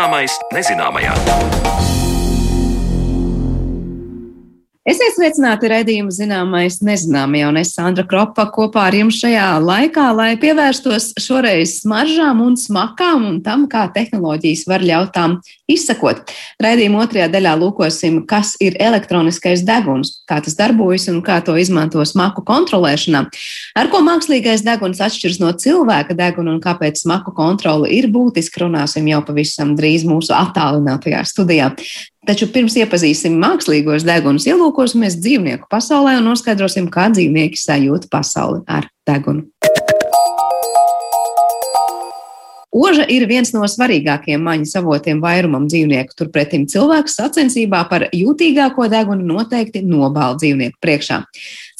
Zināmais nezināmajā. Esiet sveicināti redzējumu zināmais nezināmajā, un es Sandra Kropa kopā ar jums šajā laikā, lai pievērstos šoreiz smaržām un smakām un tam, kā tehnoloģijas var ļaut tām izsakot. Redzījuma otrajā daļā lūkosim, kas ir elektroniskais deguns, kā tas darbojas un kā to izmanto smaku kontrolēšanā, ar ko mākslīgais deguns atšķiras no cilvēka deguna un kāpēc smaku kontrole ir būtiska, runāsim jau pavisam drīz mūsu attālinātajā studijā. Taču pirms iepazīsim mākslīgos degunus, ielūkosimies dzīvnieku pasaulē un noskaidrosim, kā dzīvnieki sajūt pasauli ar degunu. Oža ir viens no svarīgākajiem maņas avotiem vairumam dzīvnieku. Turpretim cilvēks sacensībā par jūtīgāko degunu noteikti nobāla dzīvnieku priekšā.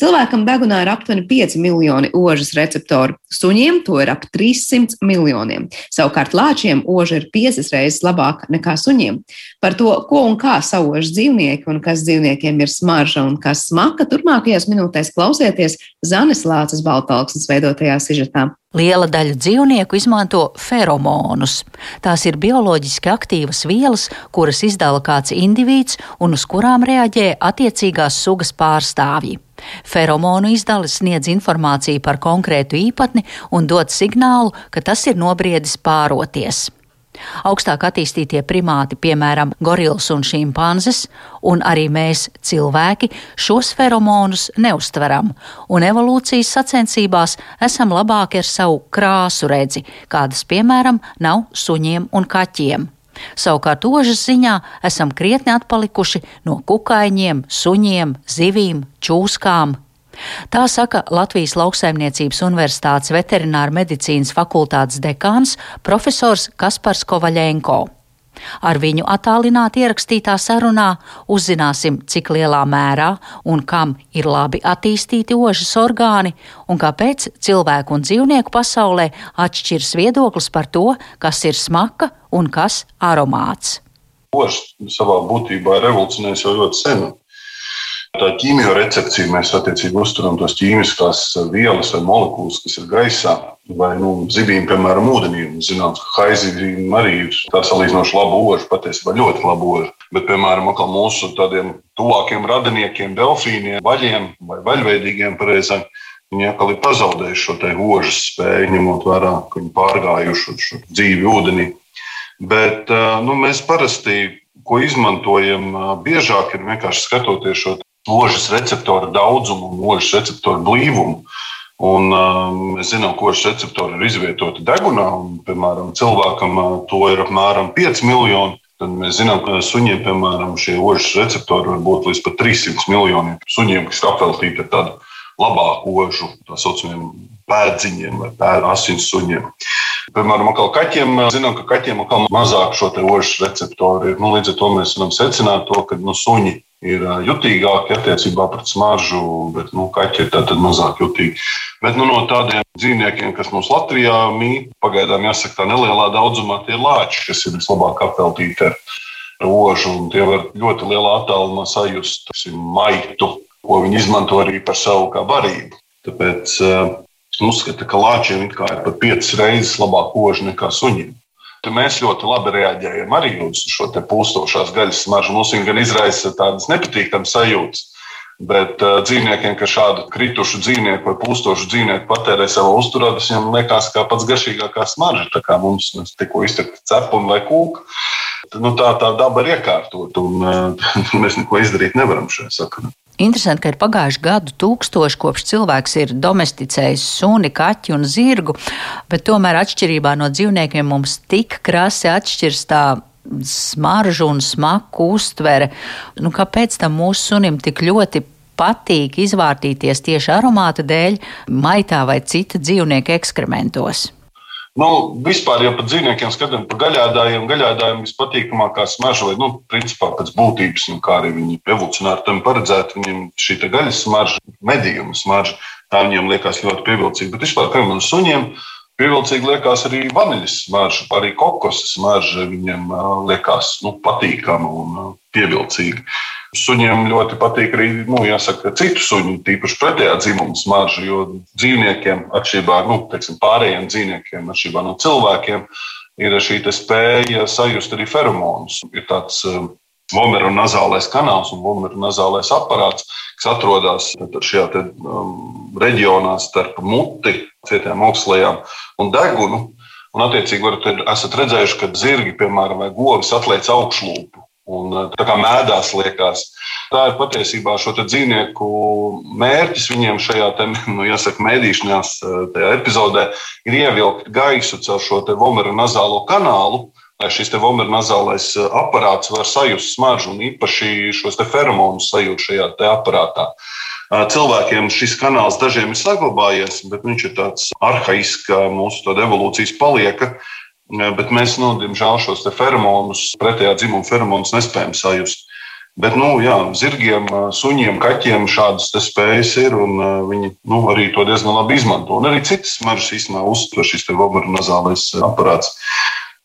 Cilvēkam degunā ir aptuveni 5 miljoni ožas receptoru. Suņiem to ir ap 300 miljoniem. Savukārt lāčiem oža ir 5 reizes labāka nekā suņiem. Par to, ko un kā sauž dzīvnieki un kas dzīvniekiem ir smarža un kas smaka, turpmākajās minūtēs klausieties Zanes Lāces Baltalksnes veidotajā sižetā. Liela daļa dzīvnieku izmanto feromonus. Tās ir bioloģiski aktīvas vielas, kuras izdala kāds indivīds un uz kurām reaģē attiecīgās sugas pārstāvji. Feromonu izdale sniedz informāciju par konkrētu īpatni un dod signālu, ka tas ir nobriedis pāroties. Augstāk attīstītie primāti, piemēram, gorils un šimpanzes, un arī mēs, cilvēki, šos feromonus neustveram, un evolūcijas sacensībās esam labāki ar savu krāsu redzi, kādas, piemēram, nav suņiem un kaķiem. Savukārt ožas ziņā esam krietni atpalikuši no kukaiņiem, suņiem, zivīm, čūskām. Tā saka Latvijas Lauksaimniecības Universitātes veterināra medicīnas fakultātes dekāns profesors Kaspars Kovaļenko. Ar viņu attālināti ierakstītā sarunā uzzināsim, cik lielā mērā un kam ir labi attīstīti ožas orgāni un kāpēc cilvēku un dzīvnieku pasaulē atšķiras viedoklis par to, kas ir smaka un kas aromāts. Ožs savā būtībā ir revolucionējis jau ļoti sen. Tā ķīmijorrecepcija mēs attiecīgi uzturam tos ķīmiskās vielas vai molekulas, kas ir gaisā, vai nu, zivīm, piemēram, ūdenī. Zināms, ka haizivīm arī ir tā salīdzinoši laba oža, patiesībā ļoti laba oža. Bet, piemēram, mūsu tādiem tuvākiem radiniekiem, delfīniem, vaļiem vai vaļveidīgiem pareizāk, viņi atkal ir pazaudējuši šo ožas spēju, ņemot vērā, ka viņi pārgājuši šo dzīvi ūdenī. Bet nu, mēs parasti, ko izmantojam biežāk, ir vienkārši skatoties šo ložas receptoru daudzumu un ložas receptoru blīvumu. Un, uh, mēs zinām, ka ložas receptori ir izvietoti degunā, un, piemēram, cilvēkam uh, to ir apmēram 5 miljoni. Tad mēs zinām, ka suņiem, piemēram, šie ložas receptori var būt līdz pat 300 miljoniem. Suņiem, kas ir apveltīti ar tādu labāku ožu, tā saucamiem pēdziņiem vai pēdu asins suņiem. Piemēram, kaķiem zinām, ka kaķiem ir mazāk šo ožas receptoru. Nu, līdz ar to mēs varam secināt, to, ka nu, suņi ir jutīgāki attiecībā pret smaržu, bet nu, kaķi ir tātad mazāk jutīgi. Bet nu, no tādiem dzīvniekiem, kas mums Latvijā mīt, pagaidām jāsaka tā nelielā daudzumā, tie ir lāči, kas ir vislabāk apveltīti ar rožu, un tie var ļoti lielā attālumā sajust maitu, ko viņi izmanto arī par savu kā barību. Tāpēc uh, uzskata, ka lāčiem ir pat piecas reizes labāk oža nekā suņiem. Tad mēs ļoti labi reaģējam arī uz šo pūstošās gaļas smaržu. Mums viņa gan izraisa tādas nepatīkamas sajūtas. Bet uh, dzīvniekiem, kas šādu kritušu dzīvnieku vai pūstošu dzīvnieku patērē savā uzturā, tas viņam liekas kā pats garšīgākā smarža. Tā kā mums tikko iztekta cepuma vai kūka, nu, tā tā daba ir iekārtot, un uh, mēs neko izdarīt nevaram šajā sakarā. Interesanti, ka ir pagājuši gadu tūkstoši, kopš cilvēks ir domesticējis suni, kaķi un zirgu, bet tomēr atšķirībā no dzīvniekiem mums tik krasi atšķirs tā smaržu un smaku uztvere. Nu, kāpēc tam mūsu sunim tik ļoti patīk izvārtīties tieši aromāta dēļ, maitā vai cita dzīvnieka ekskrementos? Nu, vispār jau par dzīvniekiem skatām, par gaļādājiem. Gaļādājiem vispatīkamākā smarža, vai, nu, principā pēc būtības, nu, kā arī viņi evolucionāri tam paredzēti, viņiem šī gaļas smarža, medījuma smarža, tā viņiem liekas ļoti pievilcīga. Bet vispār, man suņiem, pievilcīgi liekas arī vaniļas smarža, arī kokosas smarža viņiem liekas nu, patīkama un pievilcīga. Suņiem ļoti patīk arī nu, jāsaka, citu suņu, tīpaši pretējā dzimuma smarža, jo dzīvniekiem, atšķirībā no nu, teiksim, pārējiem dzīvniekiem, atšķirībā no cilvēkiem, ir šī spēja sajust arī feromonus. Ir tāds vomeru nazālais kanāls un vomeru nazālais aparāts, kas atrodas šajā te, um, reģionā starp muti, cietām augstlējām un degunu. Un, attiecīgi, varat, esat redzējuši, ka zirgi, piemēram, vai govis atliec augšlūpu un uh, tā kā mēdās liekas. Tā ir patiesībā šo dzīvnieku mērķis viņiem šajā te, nu, jāsaka, mēdīšanās uh, epizodē ir ievilkt gaisu caur šo vomeru nazālo kanālu, lai šis vomeronazālais eh, aparāts var sajust smaržu un īpaši šos feromonus sajūt šajā aparātā. Eh, cilvēkiem šis kanāls dažiem ir saglabājies, bet viņš ir tāds arhaisks, mūsu evolūcijas palieka. Bet mēs, nu, diemžēl, šos feromonus, pretējā dzimuma feromonus nespējam sajust. Bet, nu, jā, zirgiem, suņiem, kaķiem šādas spējas ir, un viņi nu, arī to diezgan labi izmanto. Un arī citas smaržas īstenībā uztver šis vomeronazālais aparāts.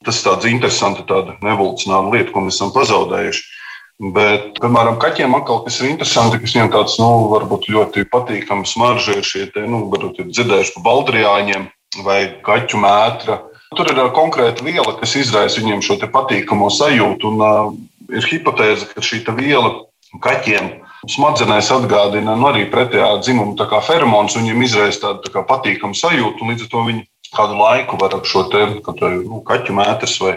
Tas tāds interesants, tāda evolūcionāra lieta, ko mēs esam pazaudējuši. Bet, piemēram, kaķiem atkal, kas ir interesanti, kas viņiem tāds, nu, varbūt ļoti patīkams smarža ir šie, te, nu, varbūt ir dzirdējuši par baldriāņiem vai kaķu mētra. Tur ir konkrēta viela, kas izraisa viņiem šo patīkamo sajūtu. Un, uh, ir hipotēze, ka šī viela kaķiem smadzenēs atgādina nu, arī pretējā dzimuma feromonus. Viņiem izraisa tādu tā patīkamu sajūtu, un līdz ar to viņi kādu laiku var ar šo te, nu, kaķu mētru vai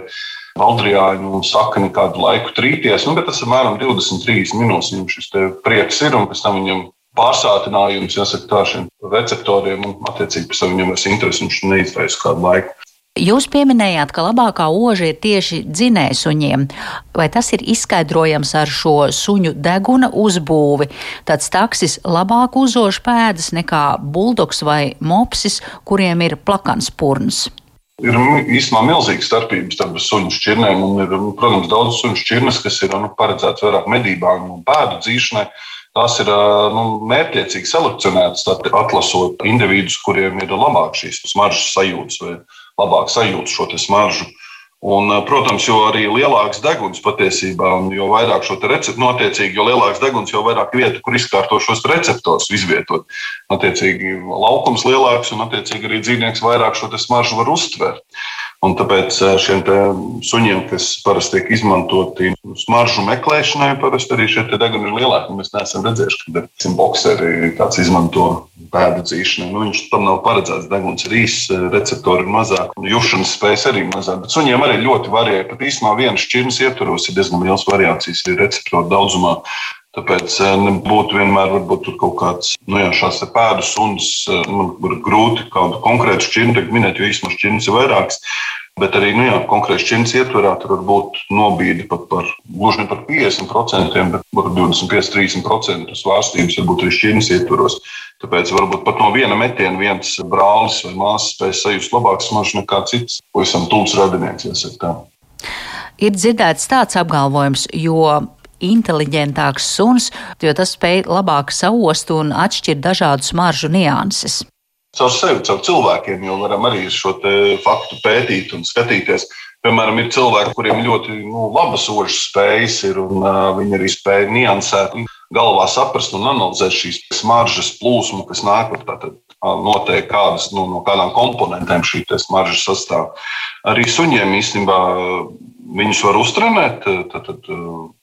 valdriāņu sakni kādu laiku trīties. Nu, tas ir apmēram 23 minūtes. Viņam šis prieks ir un pēc tam viņam pārsātinājums, jāsaka, tā šiem receptoriem un attiecīgi pēc tam viņam vairs interesi viņš neizraisa kādu laiku. Jūs pieminējāt, ka labākā oža ir tieši dzinējsuņiem. Vai tas ir izskaidrojams ar šo suņu deguna uzbūvi? Tāds taksis labāk uzož pēdas nekā buldogs vai mopsis, kuriem ir plakans purns. Ir īstenībā milzīga starpība starp suņu šķirnēm. Ir, protams, daudz suņu šķirnes, kas ir nu, paredzētas vairāk medībām un pēdu dzīšanai. Tās ir nu, mērķiecīgi selekcionētas, atlasot individus, kuriem ir labāk šīs smaržas sajūtas vai labāk sajūt šo smaržu. Un, eh, protams, jo arī lielāks deguns patiesībā, un jo vairāk šo receptu, notiecīgi, jo lielāks deguns, jo vairāk vietu, kur izkārto šos receptorus izvietot. Attiecīgi, laukums lielāks, un attiecīgi arī dzīvnieks vairāk šo smaržu var uztvert. Un tāpēc eh, šiem suņiem, kas parasti tiek izmantoti smaržu meklēšanai, parasti arī šie deguni ir lielāki. Mēs neesam redzējuši, ka boxeri kāds izmanto pēdu dzīšanai. Nu, viņš tam nav paredzēts. Deguns ir īss, receptori ir mazāk, jušanas spējas arī mazāk. Bet suņiem arī ļoti varēja. Pat īstenībā vienas šķirnes ietvaros ir diezgan liels variācijas receptoru daudzumā. Tāpēc eh, nebūtu vienmēr kaut kāds nu jā, šāds pēdu suns. Man ir grūti kādu konkrētu šķirni minēt, jo īstenībā šķirnes ir vairākas. Bet arī nu jā, konkrēti šķirnes ietverā tur var būt nobīde pat par gluži ne par 50%, bet par 25-30% svārstības varbūt arī šķirnes ietveros. Tāpēc varbūt pat no viena metiena viens brālis vai māsas spēj sajust labāk smaržu nekā cits, ko esam tūls radinieks. Ir dzirdēts tāds apgalvojums, jo inteliģentāks suns, jo tas spēj labāk saost un atšķirt dažādu smaržu nianses. Caur sevi, caur cilvēkiem, jo varam arī šo faktu pētīt un skatīties. Piemēram, ir cilvēki, kuriem ļoti nu, labas ožas spējas ir, un uh, viņi arī spēj niansēt, galvā saprast un analizēt šīs smaržas plūsmu, kas nāk no noteikti kādas, nu, no kādām komponentēm šī smarža sastāv. Arī suņiem īstenībā Viņus var uztrenēt, tad, tad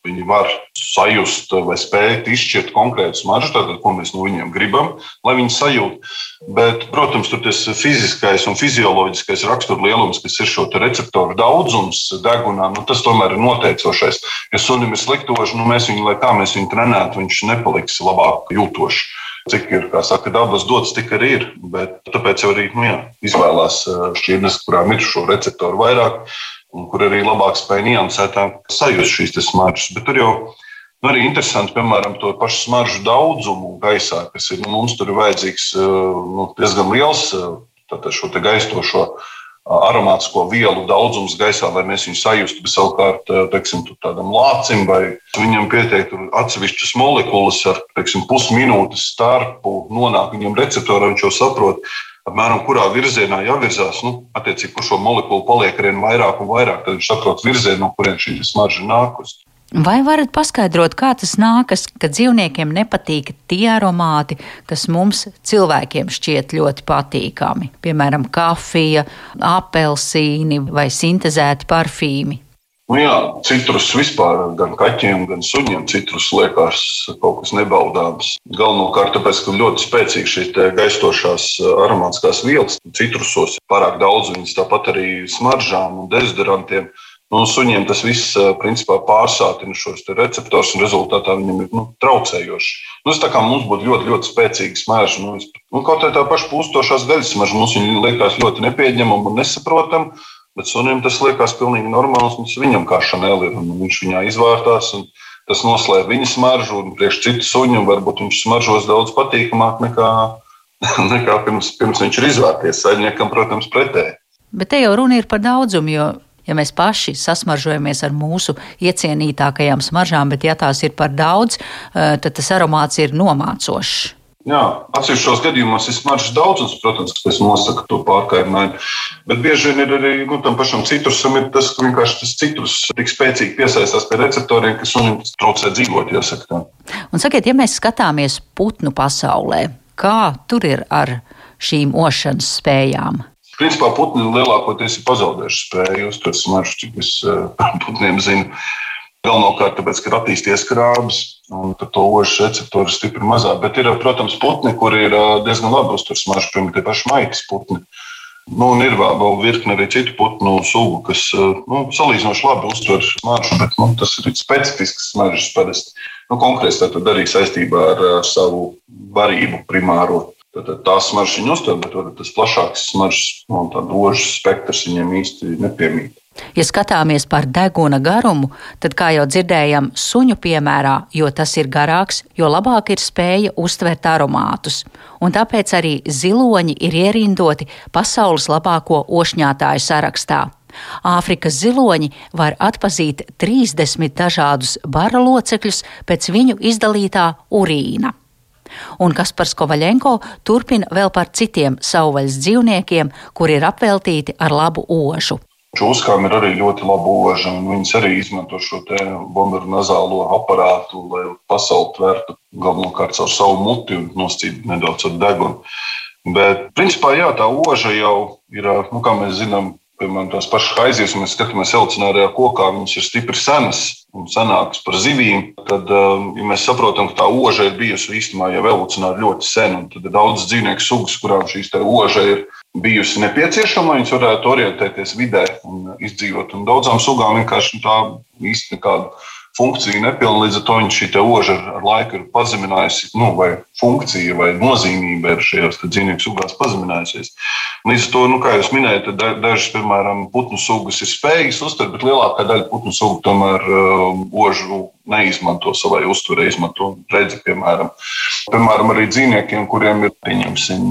viņi var sajust vai spēt izšķirt konkrētu smaržu, tātad, ko mēs no viņiem gribam, lai viņi sajūtu. Bet, protams, tur tas fiziskais un fizioloģiskais raksturlielums, kas ir šo receptoru daudzums degunā, nu, tas tomēr ir noteicošais. Ja sunim ir sliktoši, nu, mēs viņu, lai kā mēs viņu trenētu, viņš nepaliks labāk jūtošs cik ir, kā saka, dabas dots, tik arī ir. Bet tāpēc jau arī nu, jā, izvēlās šķirnes, kurām ir šo receptoru vairāk kur arī labāk spēja niansētāk sajust šīs smaržas. Bet tur jau nu, arī interesanti, piemēram, to pašu smaržu daudzumu gaisā, kas ir nu, mums tur vajadzīgs eh, nu, diezgan liels eh, šo gaistošo eh, aromātisko vielu daudzums gaisā, lai mēs viņu sajustu. Bet savukārt, teiksim, tādam lācim vai viņam pietiek atsevišķas molekulas ar teiksim, pusminūtes starpu, nonāk viņam receptorā, viņš jau saprot apmēram kurā virzienā jāvirzās. Nu, attiecīgi, kur šo molekulu paliek ar vien vairāk un vairāk, tad viņš saprot virzienu, no kurienes šī smarža nākus. Vai varat paskaidrot, kā tas nākas, ka dzīvniekiem nepatīk tie aromāti, kas mums cilvēkiem šķiet ļoti patīkami? Piemēram, kafija, apelsīni vai sintēzēti parfīmi. Nu jā, citrus vispār gan kaķiem, gan suņiem citrus liekas kaut kas nebaudāms. Galvenokārt tāpēc, ka ļoti spēcīgi šīs gaistošās aromātiskās vielas citrusos, pārāk daudz viņas tāpat arī smaržām un dezodorantiem. Nu, suņiem tas viss principā pārsātina šos receptorus, un rezultātā viņam ir nu, traucējoši. Nu, tas kā mums būtu ļoti, ļoti spēcīga smarža. Nu, nu, kaut kā tā paša pūstošās gaļas smarža mums liekas ļoti nepieņemama un nesaprotama. Bet sunim tas liekas pilnīgi normāls. Viņam kā šanēl ir, un viņš viņā izvērtās. Tas noslēdz viņa smaržu, un priekš citu suņu varbūt viņš smaržos daudz patīkamāk nekā, nekā pirms, pirms viņš ir izvērties. Saimniekam, protams, pretēji. Bet te jau runa ir par daudzumu, jo ja mēs paši sasmaržojamies ar mūsu iecienītākajām smaržām, bet ja tās ir par daudz, eh, tad tas aromāts ir nomācošs. Jā, atsevišķos gadījumos ir smaržas daudzums, protams, kas nosaka to pārkaitinājumu. Bet bieži vien ir arī nu, tam pašam citrusam, ir tas, ka vienkārši tas citrus tik spēcīgi piesaistās pie receptoriem, kas viņam traucē dzīvot. Jāsaka. Un sakiet, ja mēs skatāmies putnu pasaulē, kā tur ir ar šīm ošanas spējām? Principā putni lielākoties ir pazaudējuši spēju uztvert smaržu, cik es eh, par putniem zinu. Galvenokārt tāpēc, ka ir attīstījies krāpes, un to ožu receptori ir stipri mazāk. Bet ir, protams, putni, kuri ir diezgan labi uztver smaržu, piemēram, tie paši maitas putni. Nu, un ir vēl, virkne arī citu putnu sugu, kas nu, salīdzinoši labi uztver smaržu, bet nu, tas ir specifisks smaržas parasti. Nu, konkrēti tad arī saistībā ar, ar savu varību primāro. Tad tā smarža viņa uztver, bet tas plašāks smaržas un tā dožas spektrs viņiem īsti nepiemīt. Ja skatāmies par deguna garumu, tad, kā jau dzirdējām, suņu piemērā, jo tas ir garāks, jo labāk ir spēja uztvert aromātus. Un tāpēc arī ziloņi ir ierindoti pasaules labāko ošņātāju sarakstā. Āfrikas ziloņi var atpazīt 30 dažādus bara locekļus pēc viņu izdalītā urīna. Un Kaspars Kovaļenko turpina vēl par citiem savvaļas dzīvniekiem, kuri ir apveltīti ar labu ožu. Čūskām ir arī ļoti laba oža, un viņas arī izmanto šo bombuļu nazālo aparātu, lai pasauli tvērtu galvenokārt caur savu muti un noscītu nedaudz ar degunu. Bet, principā, jā, tā oža jau ir, nu, kā mēs zinām, piemēram, tās pašas haizivs, ja mēs skatāmies evolucionārajā kokā, viņas ir stipri senas un senākas par zivīm. Tad, um, ja mēs saprotam, ka tā oža ir bijusi īstenībā jau evolucionāri ļoti sen, tad ir daudz dzīvnieku sugas, kurām šīs oža ir bijusi nepieciešama, lai viņas varētu orientēties vidē un izdzīvot. Un daudzām sugām vienkārši tā īsti nekāda funkcija nepilna. Līdz ar to šī oža ar, laiku ir pazeminājusi, nu, vai funkcija vai nozīmība ir šajās dzīvnieku sugās pazeminājusies. Līdz ar to, nu, kā jūs minējāt, dažas, piemēram, putnu sugas ir spējīgas uztvert, bet lielākā daļa putnu sugu tomēr uh, ožu neizmanto savai uztverei, izmanto redzi, piemēram. Piemēram, arī dzīvniekiem, kuriem ir, pieņemsim,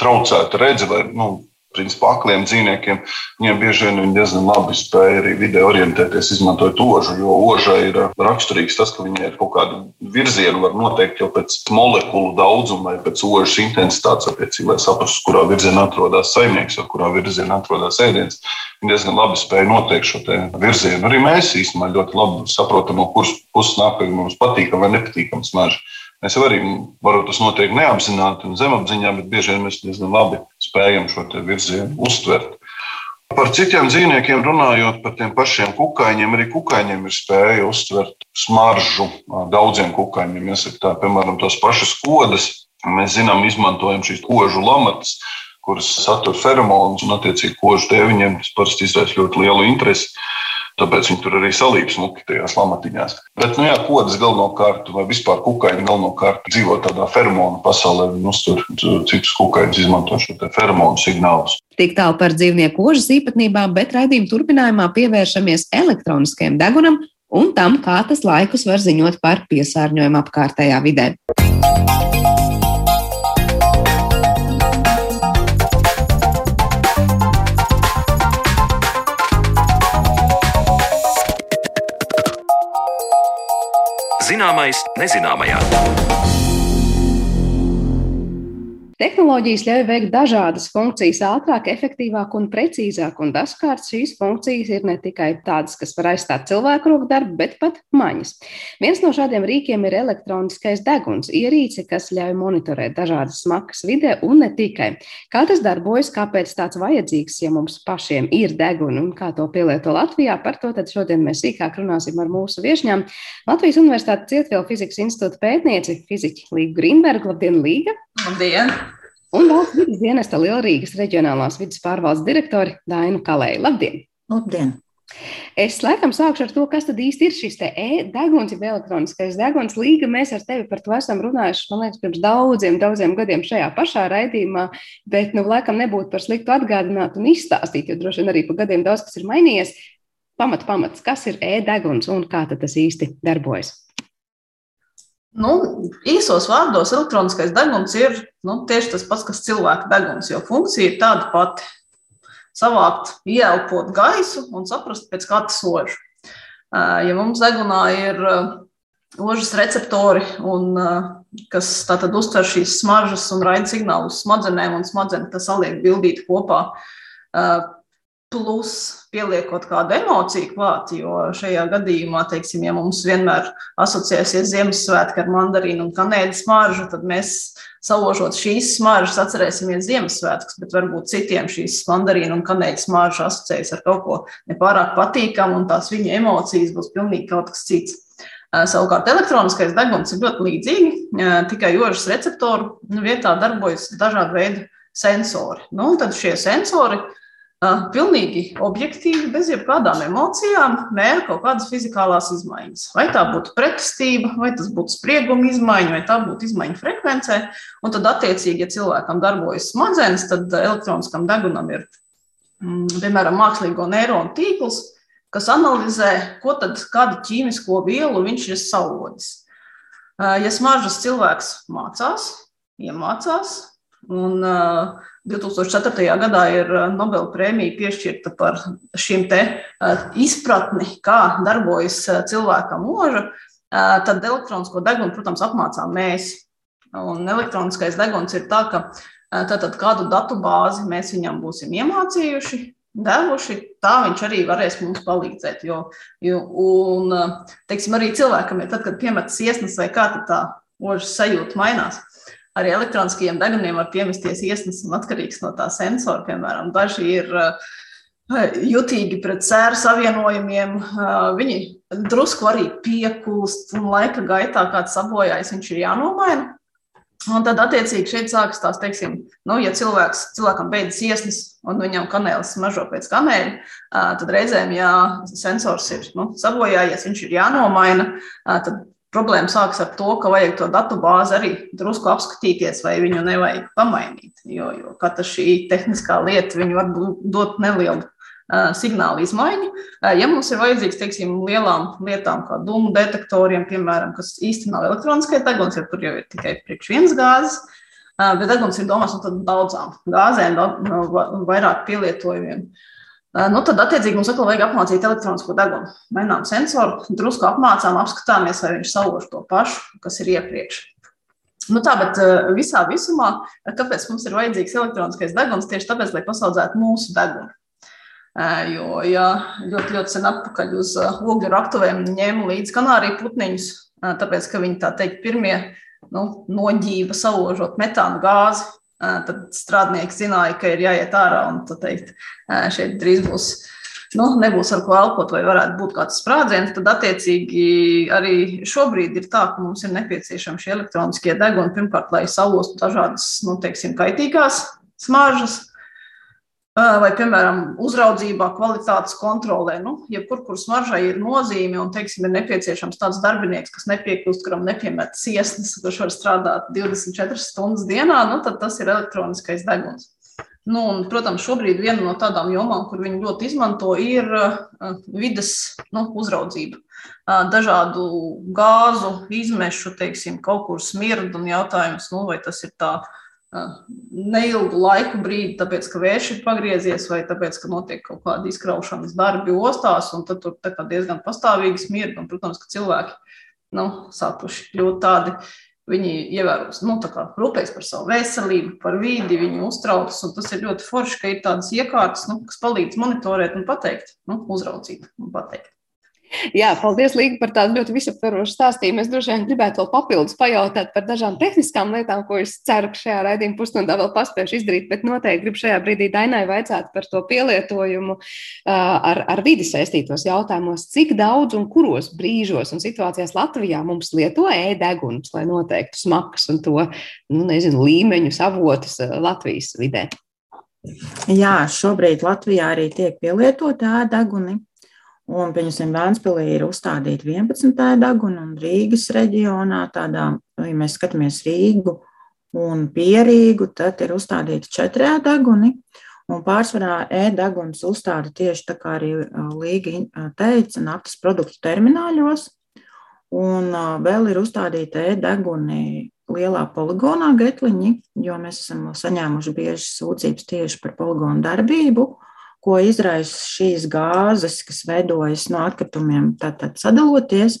traucēta redze vai, nu, principā akliem dzīvniekiem, viņiem bieži vien viņi diezgan labi spēja arī vidē orientēties, izmantojot ožu. Jo ožai ir raksturīgs tas, ka viņai ir kaut kāda virziena, var noteikt jau pēc molekulu daudzuma pēc ožas intensitātes, attiecīgi, lai saprastu, kurā virzienā atrodas saimnieks vai kurā virzienā atrodas ēdiens. Viņi diezgan labi spēja noteikt šo virzienu. Arī mēs īstenībā ļoti labi saprotam, no kuras puses nāk, vai mums patīkam vai nepatīkam smarža. Mēs arī varam tas notiek neapzināti un zemapziņā, bet bieži vien mēs diezgan labi spējam šo virzienu uztvert. Par citiem dzīvniekiem runājot, par tiem pašiem kukaiņiem, arī kukaiņiem ir spēja uztvert smaržu. Daudziem kukaiņiem, jāsaka, tā, piemēram, tos pašus kodas. Mēs zinām, izmantojam šīs kožu lamatas, kuras satur feromonus, un, attiecīgi, kožu dēviņiem tas parasti izraisa ļoti lielu interesi. Tāpēc viņi tur arī salīdz smuki tajās lamatiņās. Bet, nu jā, kodas galvenokārt, vai vispār kukaiņi galvenokārt dzīvo tādā feromonu pasaulē. Viņi uztur citus kukaiņus, izmanto šo feromonu signālus. Tik tālu par dzīvnieku kožas īpatnībām, bet raidījuma turpinājumā pievēršamies elektroniskajam degunam un tam, kā tas laikus var ziņot par piesārņojumu apkārtējā vidē. Zināmais nezināmajā. Tehnoloģijas ļauj veikt dažādas funkcijas ātrāk, efektīvāk un precīzāk, un dažkārt šīs funkcijas ir ne tikai tādas, kas var aizstāt cilvēku roku darbu, bet pat maņas. Viens no šādiem rīkiem ir elektroniskais deguns, ierīce, kas ļauj monitorēt dažādas smagas vidē un ne tikai. Kā tas darbojas, kāpēc tāds vajadzīgs, ja mums pašiem ir deguni un kā to pielieto Latvijā, par to šodien mēs sīkāk runāsim ar mūsu viešņām. Latvijas Universitātes Cietvielu fizikas institūta pētnieci, fiziķi Līga Grīnberga. Labdien, Līga! Labdien! Un valsts vidas dienesta Lielrīgas reģionālās vidas pārvaldes direktori Dainu Kalēju. Labdien! Labdien! Es laikam sākšu ar to, kas tad īsti ir šis e-deguns, jau elektroniskais deguns. Līga, mēs ar tevi par to esam runājuši, man liekas, pirms daudziem, daudziem gadiem šajā pašā raidījumā, bet, nu, laikam nebūtu par sliktu atgādināt un izstāstīt, jo droši vien arī pa gadiem daudz kas ir mainījies. Pamat, pamats, kas ir e-deguns un kā tas īsti darbojas? Nu, īsos vārdos elektroniskais deguns ir nu, tieši tas pats, kas cilvēka deguns, jo funkcija ir tāda pati. Savākt, ieelpot gaisu un saprast, pēc kā tas ož. Ja mums degunā ir ožas receptori, un, kas tātad uztver šīs smaržas un raida signālus smadzenēm, un smadzenes tas saliek bildīt kopā, plus pieliekot kādu emociju klāt, jo šajā gadījumā, teiksim, ja mums vienmēr asociēsies Ziemassvētki ar mandarīnu un kanēļu smaržu, tad mēs saložot šīs smaržas atcerēsimies Ziemassvētkus, bet varbūt citiem šīs mandarīnu un kanēļu smaržu asociējas ar kaut ko nepārāk patīkamu, un tās viņa emocijas būs pilnīgi kaut kas cits. Savukārt elektroniskais deguns ir ļoti līdzīgi, tikai ožas receptoru vietā darbojas dažādi veidi sensori. Nu, tad šie sensori uh, pilnīgi objektīvi, bez jebkādām emocijām, mēra kaut kādas fizikālās izmaiņas. Vai tā būtu pretestība, vai tas būtu sprieguma izmaiņa, vai tā būtu izmaiņa frekvencē. Un tad, attiecīgi, ja cilvēkam darbojas smadzenes, tad elektroniskam degunam ir, mm, piemēram, mākslīgo neironu tīkls, kas analizē, ko tad kādu ķīmisko vielu viņš ir savodis. Ja smaržas cilvēks mācās, iemācās, un uh, 2004. gadā ir uh, Nobela prēmija piešķirta par šīm te uh, izpratni, kā darbojas uh, cilvēka mūža, tad elektronisko degunu, protams, apmācām mēs. Un elektroniskais deguns ir tā, ka tātad kādu datu bāzi mēs viņam būsim iemācījuši, devuši, tā viņš arī varēs mums palīdzēt. Jo, jo, un, teiksim, arī cilvēkam ir tad, kad piemetas iesnas vai kā tā ožas sajūta mainās arī elektroniskajiem deguniem var piemesties iesnesums atkarīgs no tā sensora. Piemēram, daži ir eh, jutīgi pret sēru savienojumiem. Eh, viņi drusku arī piekūst, un laika gaitā kāds sabojājis, viņš ir jānomaina. Un tad, attiecīgi, šeit sākas tās, teiksim, nu, ja cilvēks, cilvēkam beidzas iesnas un viņam kanēlis smaržo pēc kanēļa, eh, tad reizēm, ja sensors ir nu, sabojājies, viņš ir jānomaina, tad Problēma sākas ar to, ka vajag to datu bāzi arī drusku apskatīties, vai viņu nevajag pamainīt. Jo, jo katra šī tehniskā lieta var dot nelielu uh, signālu izmaiņu. Uh, ja mums ir vajadzīgs, teiksim, lielām lietām, kā dūmu detektoriem, piemēram, kas īstenībā nav elektroniskais deguns, jo tur jau ir tikai priekš viens gāzes, uh, bet deguns ir domāts no daudzām gāzēm, no vairāk pielietojumiem. Uh, Nu, tad, attiecīgi, mums atkal vajag apmācīt elektronisko degunu. Mainām sensoru, drusku apmācām, apskatāmies, vai viņš sauž to pašu, kas ir iepriekš. Nu tā, bet visā visumā, kāpēc mums ir vajadzīgs elektroniskais deguns? Tieši tāpēc, lai pasaudzētu mūsu degunu. Jo ja ļoti, ļoti sen atpakaļ uz ogļu raktuvēm ņēmu līdzi kanāriju putniņus, tāpēc, ka viņi tā teikt, pirmie nu, noģība saužot metānu gāzi tad strādnieki zināja, ka ir jāiet ārā un teikt, šeit drīz būs. Nu, nebūs ar ko elpot, vai varētu būt kāds sprādziens, tad, attiecīgi, arī šobrīd ir tā, ka mums ir nepieciešami šie elektroniskie deguni. Pirmkārt, lai salostu dažādas, nu, teiksim, kaitīgās smaržas, vai, piemēram, uzraudzībā, kvalitātes kontrolē. Nu, jebkur, kur smaržai ir nozīme un, teiksim, ir nepieciešams tāds darbinieks, kas nepiekļūst, kuram nepiemet ciestas, kurš var strādāt 24 stundas dienā, nu, tad tas ir elektroniskais deguns. Nu, un, protams, šobrīd viena no tādām jomām, kur viņi ļoti izmanto, ir uh, vidas nu, uzraudzība. Uh, dažādu gāzu izmešu, teiksim, kaut kur smirdu un jautājums, nu, vai tas ir tā neilgu laiku brīdi, tāpēc, ka vējš ir pagriezies, vai tāpēc, ka notiek kaut kāda izkraušanas darbi ostās, un tad tur diezgan pastāvīgi smirda. Protams, ka cilvēki nu, sākuši kļūt tādi Viņi ievēros, nu, kā rūpējas par savu veselību, par vidi, viņi uztraucas. Tas ir ļoti forši, ka ir tādas iekārtas, nu, kas palīdz monitorēt un pateikt, nu, uzraudzīt un pateikt. Jā, paldies, Līga, par tādu ļoti visaptverošu stāstījumu. Es droši vien gribētu vēl papildus pajautāt par dažām tehniskām lietām, ko es ceru, ka šajā raidījuma pusstundā vēl paspēšu izdarīt, bet noteikti gribu šajā brīdī Dainai vaicāt par to pielietojumu ar, ar vidi saistītos jautājumos, cik daudz un kuros brīžos un situācijās Latvijā mums lieto ēdeguns, lai noteiktu smakas un to, nu, nezinu, līmeņus, avotus Latvijas vidē. Jā, šobrīd Latvijā arī tiek pielietota ēdeguni. Un, pieņemsim, Vēnspilī ir uzstādīta 11. deguna un Rīgas reģionā tādā, ja mēs skatāmies Rīgu un Pierīgu, tad ir uzstādīta 4. deguni. Un pārsvarā e-deguns uzstāda tieši tā kā arī Līga teica, naftas produktu termināļos. Un vēl ir uzstādīta e-deguni lielā poligonā getliņi, jo mēs esam saņēmuši bieži sūdzības tieši par poligonu darbību. Uh, ko izraisa šīs gāzes, kas veidojas no atkritumiem, tātad sadaloties,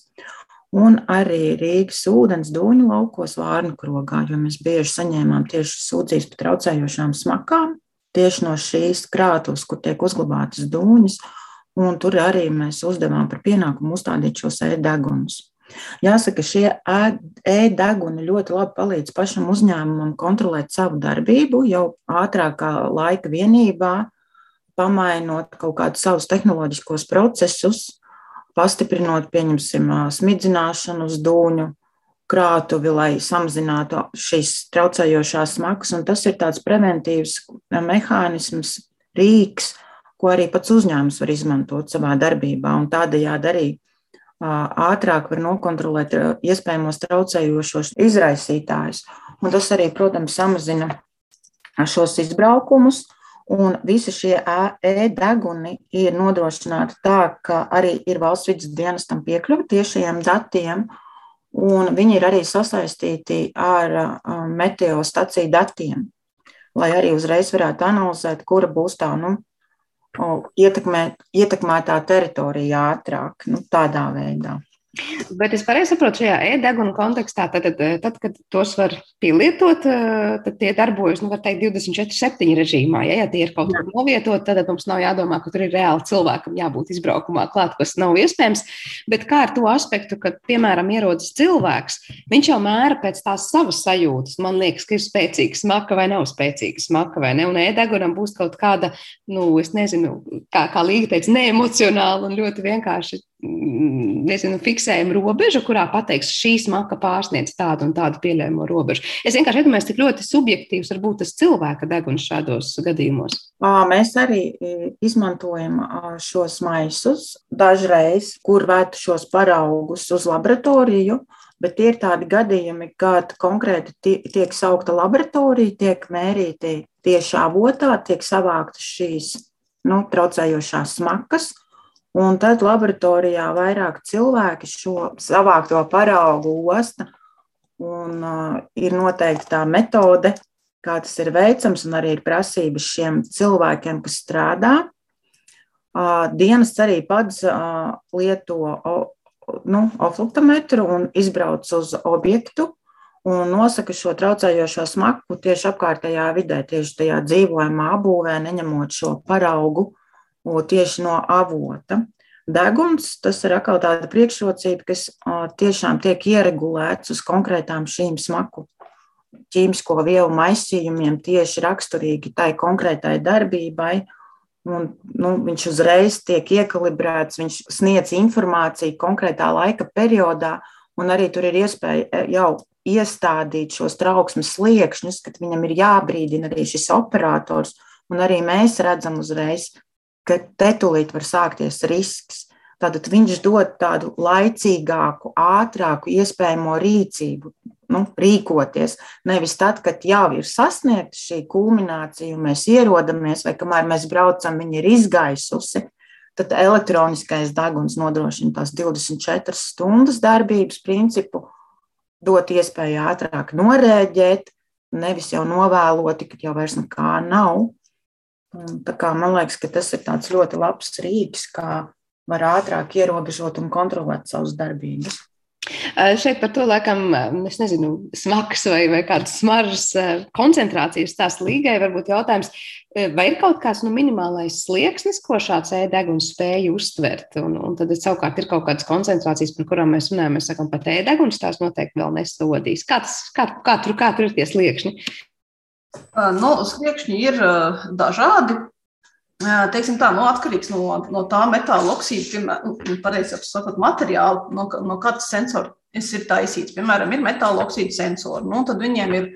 un arī Rīgas ūdens dūņu laukos Vārnu krogā, jo mēs bieži saņēmām tieši sūdzības par traucējošām smakām, tieši no šīs krātuves, kur tiek uzglabātas dūņas, un tur arī mēs uzdevām par pienākumu uzstādīt šos ēdegunus. Jāsaka, šie e-deguni ļoti labi palīdz pašam uzņēmumam kontrolēt savu darbību jau ātrākā laika vienībā, pamainot kaut kādus savus tehnoloģiskos procesus, pastiprinot, pieņemsim, smidzināšanu uz dūņu krātuvi, lai samazinātu šīs traucējošās smagas. Tas ir tāds preventīvs mehānisms, rīks, ko arī pats uzņēmums var izmantot savā darbībā. Tādējādi arī ātrāk var nokontrolēt iespējamos traucējošos izraisītājus. Un tas arī, protams, samazina šos izbraukumus Un visi šie e-deguni ir nodrošināti tā, ka arī ir valsts vidas dienestam piekļuvi tiešajiem datiem, un viņi ir arī sasaistīti ar meteostaciju datiem, lai arī uzreiz varētu analizēt, kura būs tā nu, ietekmē, ietekmētā teritorija ātrāk, nu, tādā veidā. Bet es pareizi saprotu, šajā e-deguna kontekstā, tad, tad, tad, kad tos var pielietot, tad tie darbojas, nu, var teikt, 24-7 režīmā. Ja, ja tie ir kaut kur novietoti, tad mums nav jādomā, ka tur ir reāli cilvēkam jābūt izbraukumā klāt, kas nav iespējams. Bet kā ar to aspektu, ka, piemēram, ierodas cilvēks, viņš jau mēra pēc tās savas sajūtas. Man liekas, ka ir spēcīga smaka vai nav spēcīga smaka, vai ne? Un e-degunam būs kaut kāda, nu, es nezinu, kā, kā Līga teica, neemocionāla un ļoti vienkārši nezinu, fiksējuma robežu, kurā pateiks, šī smaka pārsniedz tādu un tādu pieļaujamo robežu. Es vienkārši iedomājos, cik ļoti subjektīvs var būt tas cilvēka deguns šādos gadījumos. Mēs arī izmantojam šos maisus dažreiz, kur vētu šos paraugus uz laboratoriju. Bet ir tādi gadījumi, kad konkrēti tiek saukta laboratorija, tiek mērīti tieši avotā, tiek savāktas šīs nu, traucējošās smakas, Un tad laboratorijā vairāk cilvēki šo savākto paraugu osta. Un, uh, ir noteikti tā metode, kā tas ir veicams, un arī ir prasības šiem cilvēkiem, kas strādā. Uh, dienas arī pats uh, lieto nu, ofluktometru un izbrauc uz objektu un nosaka šo traucējošo smaku tieši apkārtējā vidē, tieši tajā dzīvojamā apbūvē, neņemot šo paraugu tieši no avota. Deguns tas ir atkal tāda priekšrocība, kas tiešām tiek ieregulēts uz konkrētām šīm smaku ķīmisko vielu maisījumiem, tieši raksturīgi tai konkrētai darbībai. Un, nu, viņš uzreiz tiek iekalibrēts, viņš sniedz informāciju konkrētā laika periodā, un arī tur ir iespēja jau iestādīt šos trauksmes sliekšņus, kad viņam ir jābrīdina arī šis operators, un arī mēs redzam uzreiz, ka te tūlīt var sākties risks. Tātad viņš dod tādu laicīgāku, ātrāku iespējamo rīcību, nu, rīkoties. Nevis tad, kad jau ir sasniegta šī kulminācija, un mēs ierodamies, vai kamēr mēs braucam, viņa ir izgaisusi, tad elektroniskais deguns nodrošina tās 24 stundas darbības principu, dot iespēju ātrāk norēģēt, nevis jau novēloti, kad jau vairs nekā nav. Un, kā, man liekas, ka tas ir ļoti labs rīks, kā var ātrāk ierobežot un kontrolēt savus darbības. Šeit par to laikam, es nezinu, smags vai, vai kādas smaržas koncentrācijas tās līgai, varbūt jautājums, vai ir kaut kāds nu, minimālais slieksnis, ko šāds ēdeguns spēja uztvert? Un, un tad savukārt ir kaut kādas koncentrācijas, par kurām mēs runājam, mēs sakam, pat ēdeguns tās noteikti vēl nesodīs. Kā, tas, kā, kā, tur, kā tur ir tie sliekšņi? Nu, sliekšņi ir dažādi. Teiksim tā, nu, atkarīgs no, no tā metāla oksīda, piemēram, nu, pareizi sakot, materiāla, no, no kādas sensora ir taisīts. Piemēram, ir metāla oksīda sensori, nu, tad viņiem ir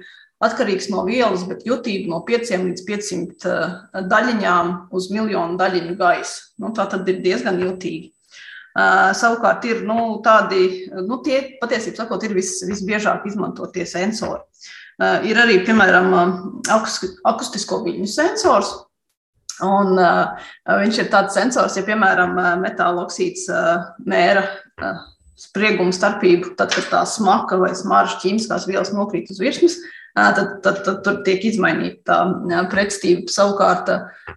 atkarīgs no vielas, bet jutība no 5 līdz 500 daļiņām uz miljonu daļiņu gaisa. Nu, tā tad ir diezgan jutīgi. Uh, savukārt ir nu, tādi, nu, tie patiesībā sakot, ir vis, visbiežāk izmantotie sensori. Uh, ir arī, piemēram, akustisko viļņu sensors, Un, uh, viņš ir tāds sensors, ja, piemēram, metāla oksīds uh, mēra uh, sprieguma starpību, tad, kad tā smaka vai smarža ķīmiskās vielas nokrīt uz virsmas, tad, tad, tad tur tiek izmainīta tā pretstība. Savukārt,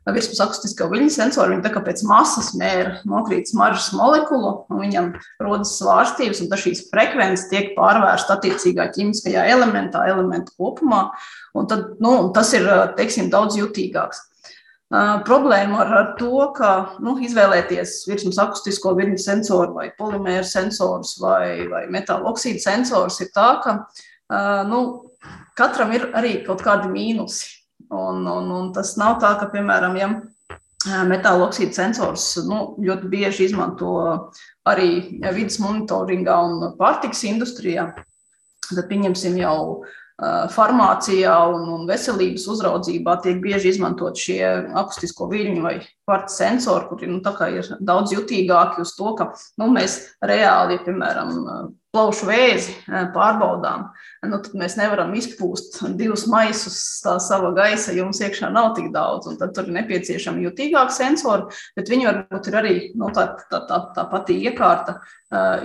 virsmas akustiskā viļņu sensori, viņi tā kā pēc masas mēra nokrīt smaržas molekulu, un viņam rodas svārstības, un šīs frekvences tiek pārvērstas attiecīgā ķīmiskajā elementā, elementu kopumā, un tad, nu, tas ir, teiksim, daudz jutīgāks. Uh, problēma ar, ar to, ka nu, izvēlēties virsmas akustisko viļņu sensoru vai polimēru sensorus vai, vai metāla oksīdu sensorus ir tā, ka uh, nu, katram ir arī kaut kādi mīnusi. Un, un, un tas nav tā, ka, piemēram, ja metāla oksīdu sensors nu, ļoti bieži izmanto arī vidas monitoringā un pārtiks industrijā, tad pieņemsim jau farmācijā un, un veselības uzraudzībā tiek bieži izmantot šie akustisko viļņu vai kvarta sensori, kuri nu, ir daudz jutīgāki uz to, ka nu, mēs reāli, piemēram, plaušu vēzi pārbaudām, nu, tad mēs nevaram izpūst divus maisus tā sava gaisa, jo mums iekšā nav tik daudz, un tad tur ir nepieciešami jutīgāki sensori, bet viņi varbūt ir arī nu, tā, tā, tā, tā pati iekārta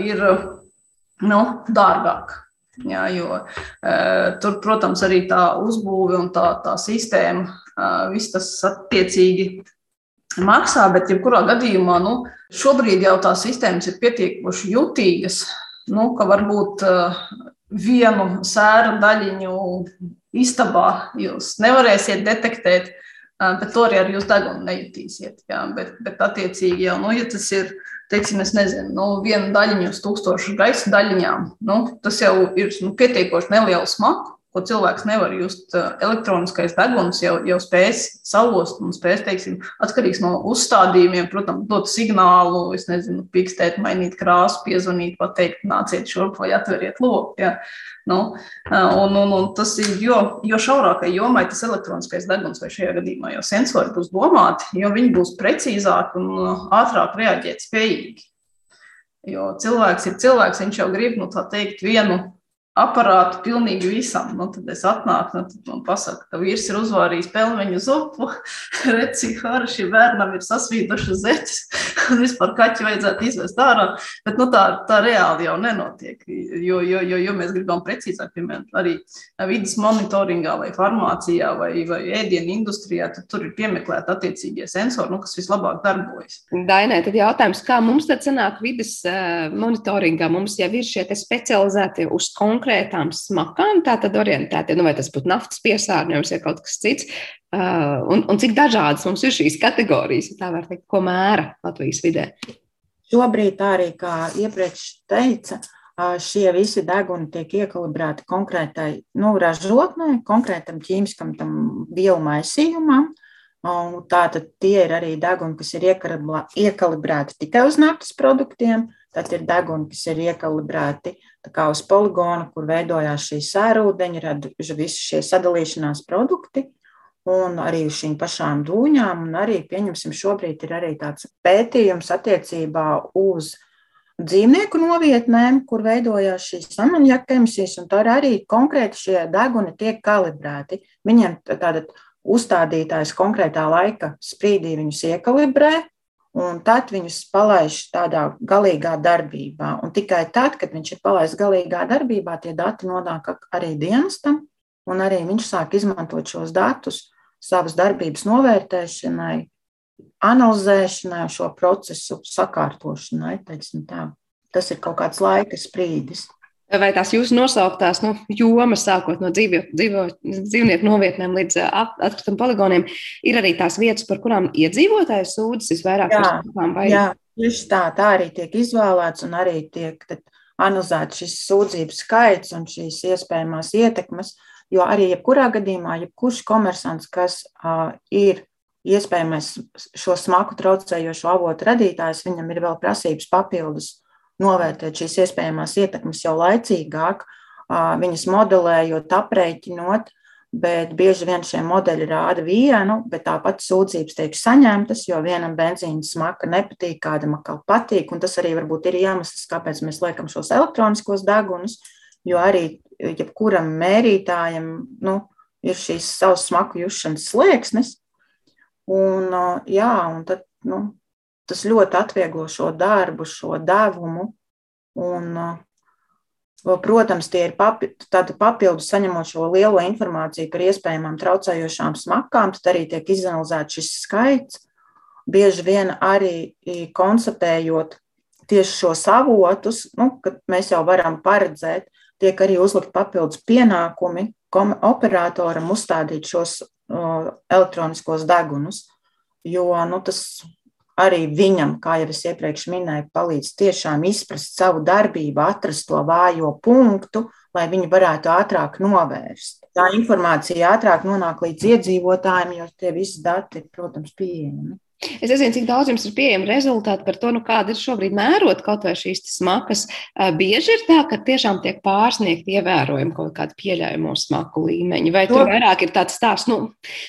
ir nu, dārgāka. Jā, jo uh, tur, protams, arī tā uzbūve un tā, tā sistēma, uh, viss tas attiecīgi maksā, bet jebkurā gadījumā nu, šobrīd jau tās sistēmas ir pietiekoši jutīgas, nu, ka varbūt uh, vienu sēru daļiņu istabā jūs nevarēsiet detektēt, bet to arī ar jūsu degunu nejutīsiet. Jā, bet, bet attiecīgi jau, nu, ja tas ir teiksim, es nezinu, nu, vienu daļiņu uz tūkstošu gaisa daļiņām, nu, tas jau ir nu, pietiekoši nelielu smaku, ko cilvēks nevar just. Elektroniskais deguns jau, jau spēs salost un spēs, teiksim, atkarīgs no uzstādījumiem, protams, dot signālu, es nezinu, pikstēt, mainīt krāsu, piezvanīt, pateikt, nāciet šurp vai atveriet loku. Ja. Nu, un, un, un tas ir, jo, jo šaurākai jomai tas elektroniskais deguns vai šajā gadījumā jau sensori būs domāti, jo viņi būs precīzāki un ātrāk reaģēt spējīgi. Jo cilvēks ir cilvēks, viņš jau grib, nu, tā teikt, vienu aparātu pilnīgi visam. Nu, tad es atnāku, nu, tad man pasaka, ka vīrs ir uzvārījis pelmeņu zupu, redz, cik haraši bērnam ir sasvīdušas zeķes, un vispār kaķi vajadzētu izvest ārā. Bet nu, tā, tā reāli jau nenotiek, jo, jo, jo, jo mēs gribam precīzāk, piemēram, arī vidas monitoringā vai farmācijā vai, vai ēdienu industrijā, tad tur ir piemeklēti attiecīgie sensori, nu, kas vislabāk darbojas. Dainē, tad jautājums, kā mums tad sanāk vidas uh, monitoringā? Mums jau ir šie specializēti uz konkrētu konkrētām smakām, tātad orientēti, nu, vai tas būtu naftas piesārņojums vai kaut kas cits, uh, un, un cik dažādas mums ir šīs kategorijas, tā var teikt, ko mēra Latvijas vidē. Šobrīd arī, kā iepriekš teica, šie visi deguni tiek iekalibrēti konkrētai nu, ražotnē, konkrētam ķīmiskam vielu maisījumam. Tātad tie ir arī deguni, kas ir iekalibrēti tikai uz naftas produktiem, tad ir deguni, kas ir iekalibrēti kā uz poligonu, kur veidojās šī sērūdeņa, raduši visi šie sadalīšanās produkti. Un arī uz šīm pašām dūņām, un arī, pieņemsim, šobrīd ir arī tāds pētījums attiecībā uz dzīvnieku novietnēm, kur veidojās šīs amonjaka emisijas, un tur arī konkrēti šie deguni tiek kalibrēti. Viņiem tātad uzstādītājs konkrētā laika sprīdī viņus iekalibrē, un tad viņus palaiž tādā galīgā darbībā. Un tikai tad, kad viņš ir palaists galīgā darbībā, tie dati nonāk arī dienestam, un arī viņš sāk izmantot šos datus savas darbības novērtēšanai, analizēšanai, šo procesu sakārtošanai. Tas ir kaut kāds laika sprīdis. Vai tās jūsu nosauktās nu, jomas, sākot no dzīvo, dzīvo, dzīvnieku novietnēm līdz atkrituma poligoniem, ir arī tās vietas, par kurām iedzīvotāji sūdzas visvairāk? Jā, vai... jā tieši tā, tā arī tiek izvēlēts un arī tiek analizēts šis sūdzību skaits un šīs iespējamās ietekmes. Jo arī jebkurā gadījumā, jebkurš komersants, kas uh, ir iespējamais šo smaku traucējošo avotu radītājs, viņam ir vēl prasības papildus novērtēt šīs iespējamās ietekmes jau laicīgāk, viņas modelējot, aprēķinot, bet bieži vien šie modeļi rāda vienu, bet tāpat sūdzības tiek saņemtas, jo vienam benzīna smaka nepatīk, kādam atkal patīk, un tas arī varbūt ir iemesls, kāpēc mēs liekam šos elektroniskos degunus, jo arī jebkuram mērītājam nu, ir šīs savas smaku jušanas slieksnes, un, jā, un tad, nu, tas ļoti atvieglo šo darbu, šo devumu. Un, protams, tie ir papi, papildus saņemot šo lielo informāciju par iespējamām traucējošām smakām, tad arī tiek izanalizēts šis skaits. Bieži vien arī konstatējot tieši šos avotus, nu, kad mēs jau varam paredzēt, tiek arī uzlikt papildus pienākumi operatoram uzstādīt šos uh, elektroniskos degunus, jo nu, tas arī viņam, kā jau es iepriekš minēju, palīdz tiešām izprast savu darbību, atrast to vājo punktu, lai viņi varētu ātrāk novērst. Tā informācija ātrāk nonāk līdz iedzīvotājiem, jo tie visi dati ir, protams, pieejami. Es nezinu, cik daudz jums ir pieejami rezultāti par to, nu, kāda ir šobrīd mērot kaut vai šīs smakas. Bieži ir tā, ka tiešām tiek pārsniegti ievērojami kaut kādi pieļaujamo smaku līmeņi, vai to... tur vairāk ir tāds stāsts, nu,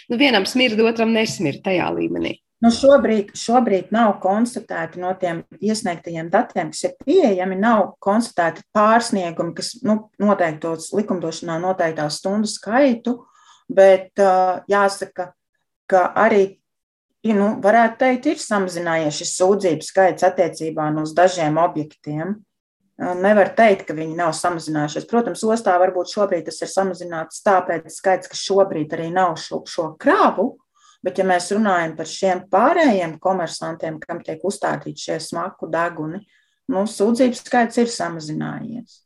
nu vienam smird, otram nesmird tajā līmenī. Nu, šobrīd, šobrīd nav konstatēti no tiem iesniegtajiem datiem, kas ir pieejami, nav konstatēti pārsniegumi, kas nu, noteiktos likumdošanā noteiktā stundu skaitu, bet uh, jāsaka, ka arī, nu, varētu teikt, ir samazinājies šis sūdzību skaits attiecībā uz dažiem objektiem. Nevar teikt, ka viņi nav samazinājušies. Protams, ostā varbūt šobrīd tas ir samazināts tāpēc skaits, ka šobrīd arī nav šo, šo kravu, Bet, ja mēs runājam par šiem pārējiem komersantiem, kam tiek uzstādīti šie smaku deguni, nu, sūdzību skaits ir samazinājies.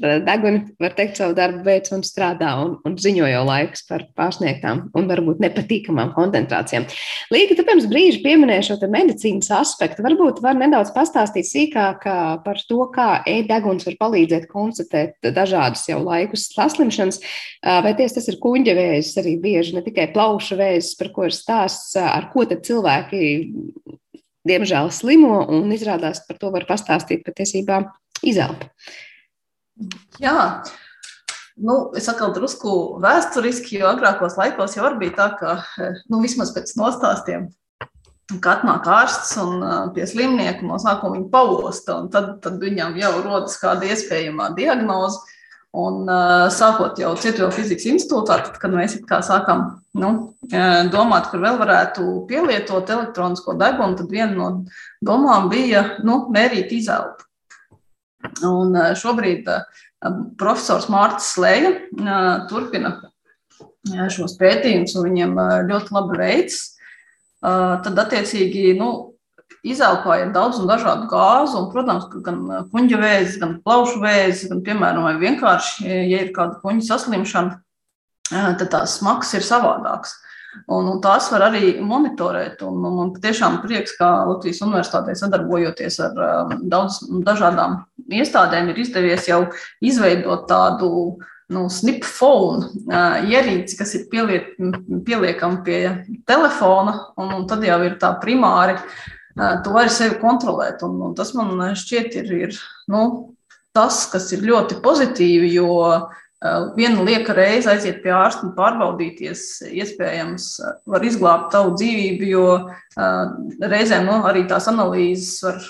Deguni, var teikt, savu darbu veids un strādā un, un ziņo jau laiks par pārsniegtām un varbūt nepatīkamām koncentrācijām. Līga, tu pirms brīža pieminēji šo medicīnas aspektu. Varbūt var nedaudz pastāstīt sīkāk par to, kā e-deguns var palīdzēt konstatēt dažādas jau laikus saslimšanas. Vai tieši tas ir kuģa vēzis, arī bieži ne tikai plaušu vēzis, par ko ir stāsts, ar ko tad cilvēki diemžēl slimo un izrādās par to var pastāstīt patiesībā izelpa. Jā, nu, es atkal drusku vēsturiski, jo agrākos laikos jau bija tā, ka nu, vismaz pēc nostāstiem ka atnāk ārsts un pie slimnieka no sākuma viņa pavosta, un tad, tad viņam jau rodas kāda iespējamā diagnoze. Un sākot jau Cietuļu fizikas institūtā, tad, kad mēs sākām nu, domāt, kur vēl varētu pielietot elektronisko degunu, tad viena no domām bija nu, mērīt izelpu. Un eh, šobrīd eh, profesors Mārcis Slēja eh, turpina šos pētījumus, un viņiem ļoti labi veids. Tad, attiecīgi, nu, izelpājam daudz un dažādu gāzu, un, protams, gan kuģa vēzis, gan plaušu vēzis, gan, piemēram, vienkārši, ja ir kāda kuģa saslimšana, tad tās smags ir savādāks. Un, un tās var arī monitorēt. Un, un man patiešām prieks, ka Latvijas universitātē sadarbojoties ar um, daudz dažādām iestādēm, ir izdevies jau izveidot tādu nu, snip phone uh, ierīci, kas ir pieliek, pieliekama pie telefona, un, un tad jau ir tā primāri. Uh, tu vari sevi kontrolēt, un, un tas man šķiet ir, ir nu, tas, kas ir ļoti pozitīvi, jo uh, viena lieka reize aiziet pie ārsta un pārbaudīties, iespējams, var izglābt tavu dzīvību, jo eh, reizēm nu, arī tās analīzes var,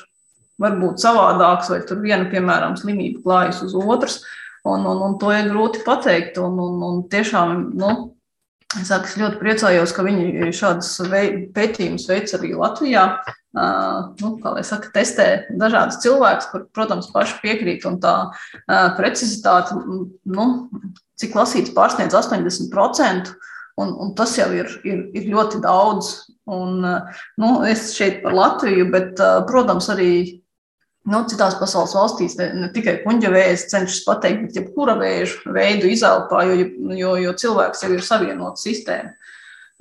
var būt savādākas, vai tur viena, piemēram, slimība klājas uz otras, un, un, un to ir grūti pateikt. Un, un, un tiešām, nu, saku, es ļoti priecājos, ka viņi šādas pētījumus veic arī Latvijā nu, kā lai saka, testē dažādus cilvēkus, kur, protams, paši piekrīt, un tā precizitāte, nu, cik lasīts, pārsniedz 80%. Un, un tas jau ir, ir, ir ļoti daudz. Un, nu, es šeit par Latviju, bet, protams, arī Nu, citās pasaules valstīs ne, ne tikai kuģa vēzis cenšas pateikt, bet jebkura vēža veidu izelpā, jo, jo, jo cilvēks jau ir savienots sistēma.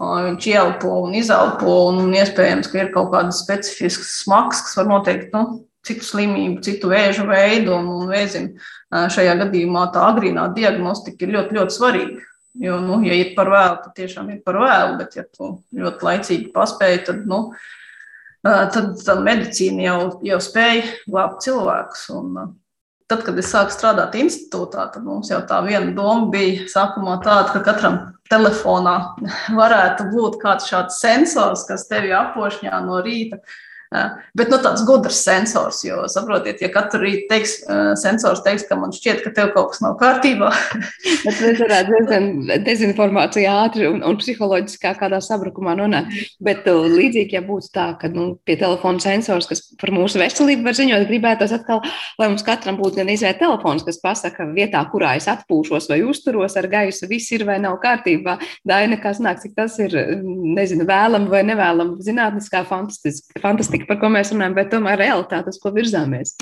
Viņš ieelpo un izelpo, un iespējams, ka ir kaut kādas specifiskas smags, kas var noteikt nu, citu slimību, citu vēža veidu. Un, un vēzim šajā gadījumā tā agrīnā diagnostika ir ļoti, ļoti svarīga. Jo, nu, ja ir par vēlu, tad tiešām ir par vēlu, bet ja tu ļoti laicīgi paspēji, tad, nu, tad, tad medicīna jau, jau spēja glābt cilvēkus. Un, tad, kad es sāku strādāt institūtā, tad mums jau tā viena doma bija sākumā tāda, ka katram telefonā varētu būt kāds šāds sensors, kas tevi apošņā no rīta. Bet nu, tāds gudrs sensors, jo saprotiet, ja katru rītu teiks, sensors teiks, ka man šķiet, ka tev kaut kas nav kārtībā. Bet mēs varētu diezgan dezinformācijā ātri un, un psiholoģiskā kādā sabrukumā nonākt. Bet līdzīgi, ja būtu tā, ka nu, pie telefona sensors, kas par mūsu veselību var ziņot, gribētos atkal, lai mums katram būtu gan izvēle telefons, kas pasaka vietā, kurā es atpūšos vai uzturos ar gaisu, viss ir vai nav kārtībā. Daina, kas nāk, cik tas ir, nezinu, vēlam vai nevēlam zinātniskā fantastika politika, par ko mēs runājam, bet tomēr realitāte, uz ko virzāmies.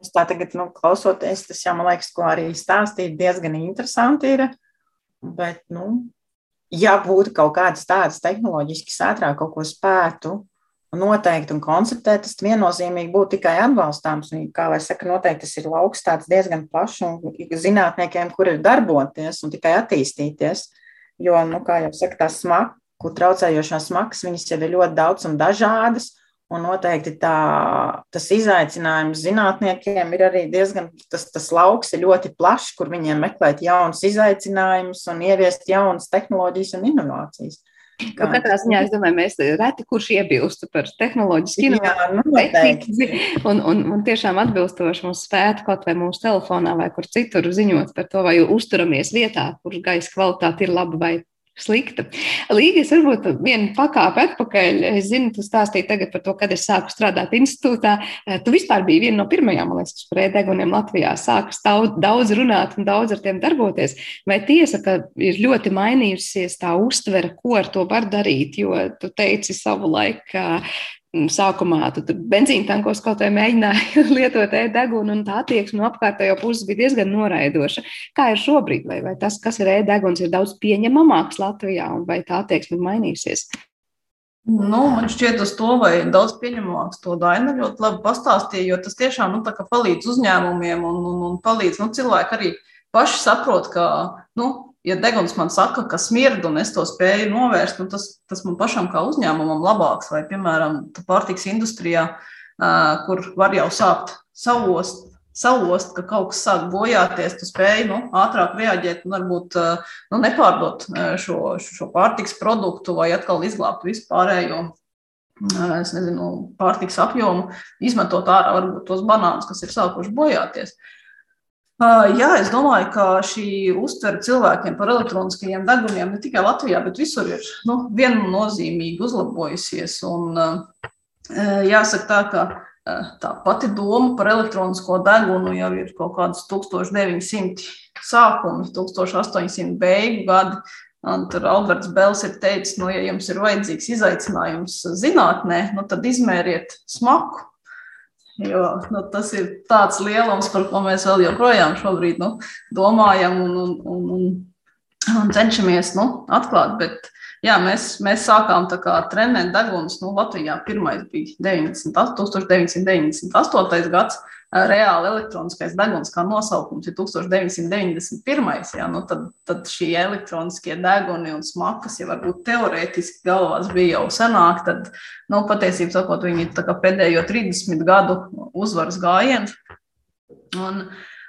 Es tā tagad, nu, klausoties, tas jau man liekas, ko arī stāstīt, diezgan interesanti ir. Bet, nu, ja būtu kaut kādas tādas tehnoloģiskas ātrāk kaut ko spētu noteikt un konceptēt, tas viennozīmīgi būtu tikai atbalstāms. Un, kā lai saka, noteikti tas ir lauks tāds diezgan plašs un zinātniekiem, kur ir darboties un tikai attīstīties. Jo, nu, kā jau saka, tā smaga kur traucējošās maksas, viņas jau ir ļoti daudz un dažādas. Un noteikti tā, tas izaicinājums zinātniekiem ir arī diezgan, tas, tas lauks ir ļoti plašs, kur viņiem meklēt jaunus izaicinājumus un ieviest jaunas tehnoloģijas un inovācijas. Nu, katrā ziņā es domāju, mēs reti kurš iebilstu par tehnoloģisku inovāciju. Nu, un, un, un tiešām atbilstoši mums spētu kaut vai mūsu telefonā vai kur citur ziņot par to, vai uzturamies vietā, kur gaisa kvalitāte ir laba vai slikta. Līgas varbūt viena pakāpe atpakaļ. Es zinu, tu stāstīji tagad par to, kad es sāku strādāt institūtā. Eh, tu vispār biji viena no pirmajām, man liekas, kas par ēdeguniem Latvijā sāka daudz runāt un daudz ar tiem darboties. Vai tiesa, ka ir ļoti mainījusies tā uztvere, ko ar to var darīt? Jo tu teici savu laiku, sākumā tur benzīna tankos kaut vai mēģināja lietot e-degunu, un tā attieksme no apkārtējo puses bija diezgan noraidoša. Kā ir šobrīd, vai, vai tas, kas ir e-deguns, ir daudz pieņemamāks Latvijā, un vai tā attieksme ir mainījusies? Nu, man šķiet, uz to vai daudz pieņemamāks to Daina ļoti labi pastāstīja, jo tas tiešām nu, palīdz uzņēmumiem un, un, un palīdz nu, cilvēki arī paši saprot, ka nu, ja deguns man saka, ka smird un es to spēju novērst, nu tas, tas man pašam kā uzņēmumam labāks. Vai, piemēram, pārtiks industrijā, kur var jau sākt savost, savost, ka kaut kas sāk bojāties, tu spēj nu, ātrāk reaģēt un varbūt nu, nepārdot šo, šo pārtiks produktu vai atkal izglābt vispārējo. Es nezinu, pārtiks apjomu, izmetot ārā varbūt tos banānus, kas ir sākuši bojāties. Uh, Jā, es domāju, ka šī uztvere cilvēkiem par elektroniskajiem degumiem ne tikai Latvijā, bet visur ir nu, viennozīmīgi uzlabojusies. Un, jāsaka tā, ka tā pati doma par elektronisko degunu jau ir kaut kādas 1900 sākumi, 1800 beigu gadi. Tur Alberts Bels ir teicis, nu, ja jums ir vajadzīgs izaicinājums zinātnē, nu, tad izmēriet smaku Jo nu, tas ir tāds lielums, par ko mēs vēl joprojām šobrīd nu, domājam un, un, un, un, un cenšamies nu, atklāt. Bet, jā, mēs, mēs sākām trenēt degunus. Nu, Latvijā pirmais bija 90, 1998. gads reāli elektroniskais deguns, kā nosaukums ir 1991. Jā, nu tad, tad šie elektroniskie deguni un smakas, ja varbūt teorētiski galvās bija jau senāk, tad nu, patiesībā sakot, viņi ir pēdējo 30 gadu uzvaras gājiens. Un,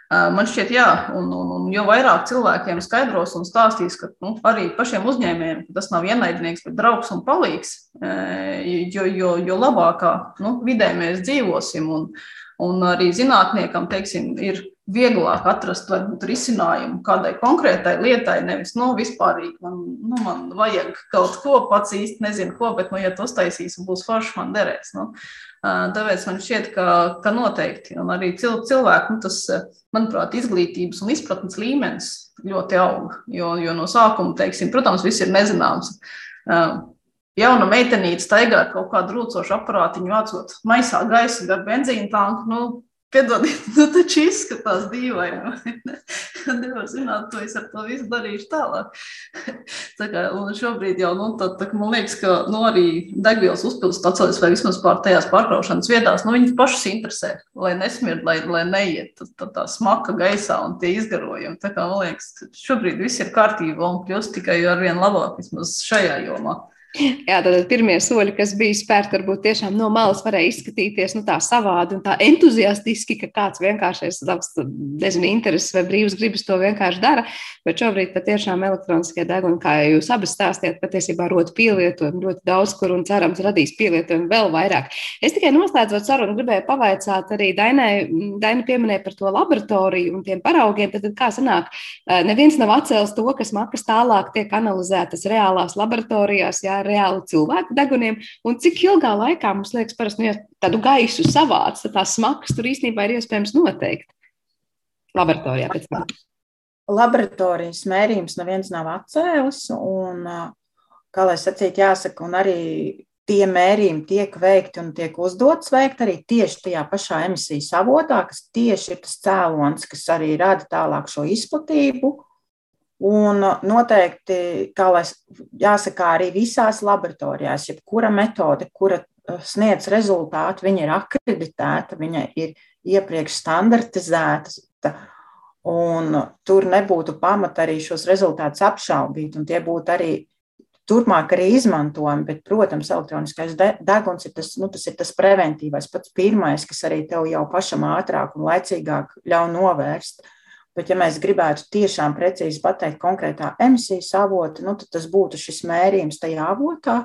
Man šķiet, jā, un, un, un jo vairāk cilvēkiem skaidros un stāstīs, ka nu, arī pašiem uzņēmējiem tas nav ienaidnieks, bet draugs un palīgs, jo, jo, jo labākā nu, vidē mēs dzīvosim. Un, Un arī zinātniekam teiksim, ir vieglāk atrast varbūt, risinājumu kādai konkrētai lietai, nevis no nu, vispārīgi. Man, nu, man vajag kaut ko, pats īsti nezinu, ko, bet, nu, ja tu uztaisīsi, būs forši, man derēs. Nu. Tāpēc man šķiet, ka, ka noteikti. Un arī cilvēku, nu, tas, manuprāt, izglītības un izpratnes līmenis ļoti aug. Jo, jo no sākuma, teiksim, protams, viss ir nezināms. Jauna meitenīte staigā ar kaut kādu rūcošu aparātiņu, vācot maisā gaisu gar benzīna tanku. Nu, Piedodiet, nu taču izskatās dīvaini. Nevar zināt, ko es ar to visu darīšu tālāk. Tā kā, un šobrīd jau, nu, tad, tā, man liekas, ka nu, arī degvielas uzpildes stācijas vai vismaz pār tajās pārkraušanas vietās, nu, viņas pašas interesē, lai nesmird, lai, lai neiet tā, tā, tā smaka gaisā un tie izgarojumi. Tā kā, man liekas, šobrīd viss ir kārtībā un kļūst tikai ar vien labāk, vismaz šajā jomā. Jā, tad pirmie soļi, kas bija spērti, varbūt tiešām no malas varēja izskatīties nu, tā savādi un tā entuziastiski, ka kāds vienkārši savs, nezinu, intereses vai brīvs gribas to vienkārši dara. Bet šobrīd patiešām elektroniskie deguni, kā jūs abas stāstījāt, patiesībā rot pielietojumu ļoti daudz kur un cerams radīs pielietojumu vēl vairāk. Es tikai noslēdzot sarunu, gribēju pavaicāt arī Dainai, Daina pieminēja par to laboratoriju un tiem paraugiem. Tad, tad kā sanāk, neviens nav atcēlis to, kas makas tālāk tiek analizētas reālās laboratorijās. Jā, reāli cilvēku deguniem, un cik ilgā laikā mums liekas, parasti, nu, ja tādu gaisu savāc, tad tās smagas tur īstenībā ir iespējams noteikt laboratorijā pēc tam. Laboratorijas mērījums neviens nav atcēlis, un, kā lai sacītu, jāsaka, un arī tie mērījumi tiek veikti un tiek uzdots veikt arī tieši tajā pašā emisijas avotā, kas tieši ir tas cēlonis, kas arī rada tālāk šo izplatību Un noteikti, kā lai jāsaka, arī visās laboratorijās, jebkura metode, kura uh, sniedz rezultātu, viņa ir akreditēta, viņa ir iepriekš standartizēta, un tur nebūtu pamata arī šos rezultātus apšaubīt, un tie būtu arī turpmāk arī izmantojami. Bet, protams, elektroniskais deguns ir tas, nu, tas ir tas preventīvais, pats pirmais, kas arī tev jau pašam ātrāk un laicīgāk ļauj novērst. Bet, ja mēs gribētu tiešām precīzi pateikt konkrētā emisijas avotu, nu, tad tas būtu šis mērījums tajā avotā.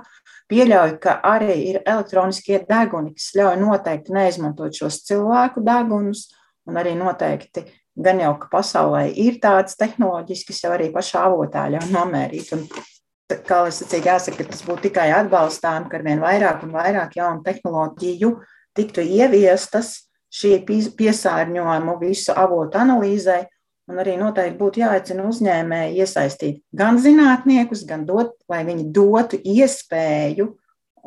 Pieļauju, ka arī ir elektroniskie deguni, kas ļauj noteikti neizmantot šos cilvēku degunus, un arī noteikti gan jau, ka pasaulē ir tādas tehnoloģijas, kas jau arī pašā avotā ļauj nomērīt. Un, kā es teicu, jāsaka, ka tas būtu tikai atbalstām, ka ar vien vairāk un vairāk jaunu tehnoloģiju tiktu ieviestas šī piesārņojumu visu avotu analīzē, Un arī noteikti būtu jāaicina uzņēmēji iesaistīt gan zinātniekus, gan dot, lai viņi dotu iespēju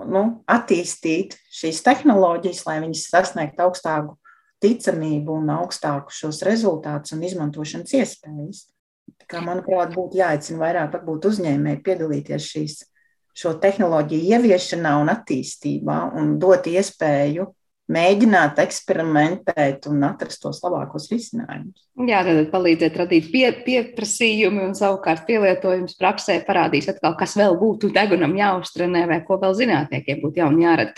nu, attīstīt šīs tehnoloģijas, lai viņas sasniegtu augstāku ticamību un augstāku šos rezultātus un izmantošanas iespējas. Kā, manuprāt, būtu jāaicina vairāk uzņēmēji piedalīties šīs, šo tehnoloģiju ieviešanā un attīstībā un dot iespēju mēģināt eksperimentēt un atrast tos labākos risinājumus. Jā, tad palīdzēt radīt pie, pieprasījumu un savukārt pielietojums praksē parādīs atkal, kas vēl būtu degunam jāuztrenē vai ko vēl zinātniekiem būtu jauni jārada.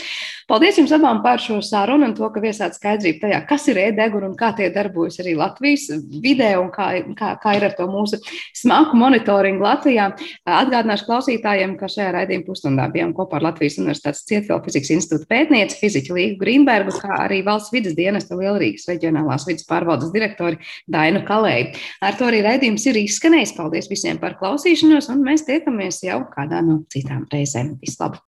Paldies jums abām par šo sarunu un to, ka viesāt skaidrību tajā, kas ir e-deguna un kā tie darbojas arī Latvijas vidē un kā, kā, kā ir ar to mūsu smaku monitoringu Latvijā. Atgādināšu klausītājiem, ka šajā raidījuma pusstundā bijām kopā ar Latvijas Universitātes Cietvielu fizikas institūta pētnieci, fiziķu Līgu Grīmbergu, kā arī valsts vidas dienesta Lielrīgas reģionālās vidas pārvaldes direktori Dainu Kalēju. Ar to arī raidījums ir izskanējis. Paldies visiem par klausīšanos, un mēs tiekamies jau kādā no citām reizēm. Vislabāk!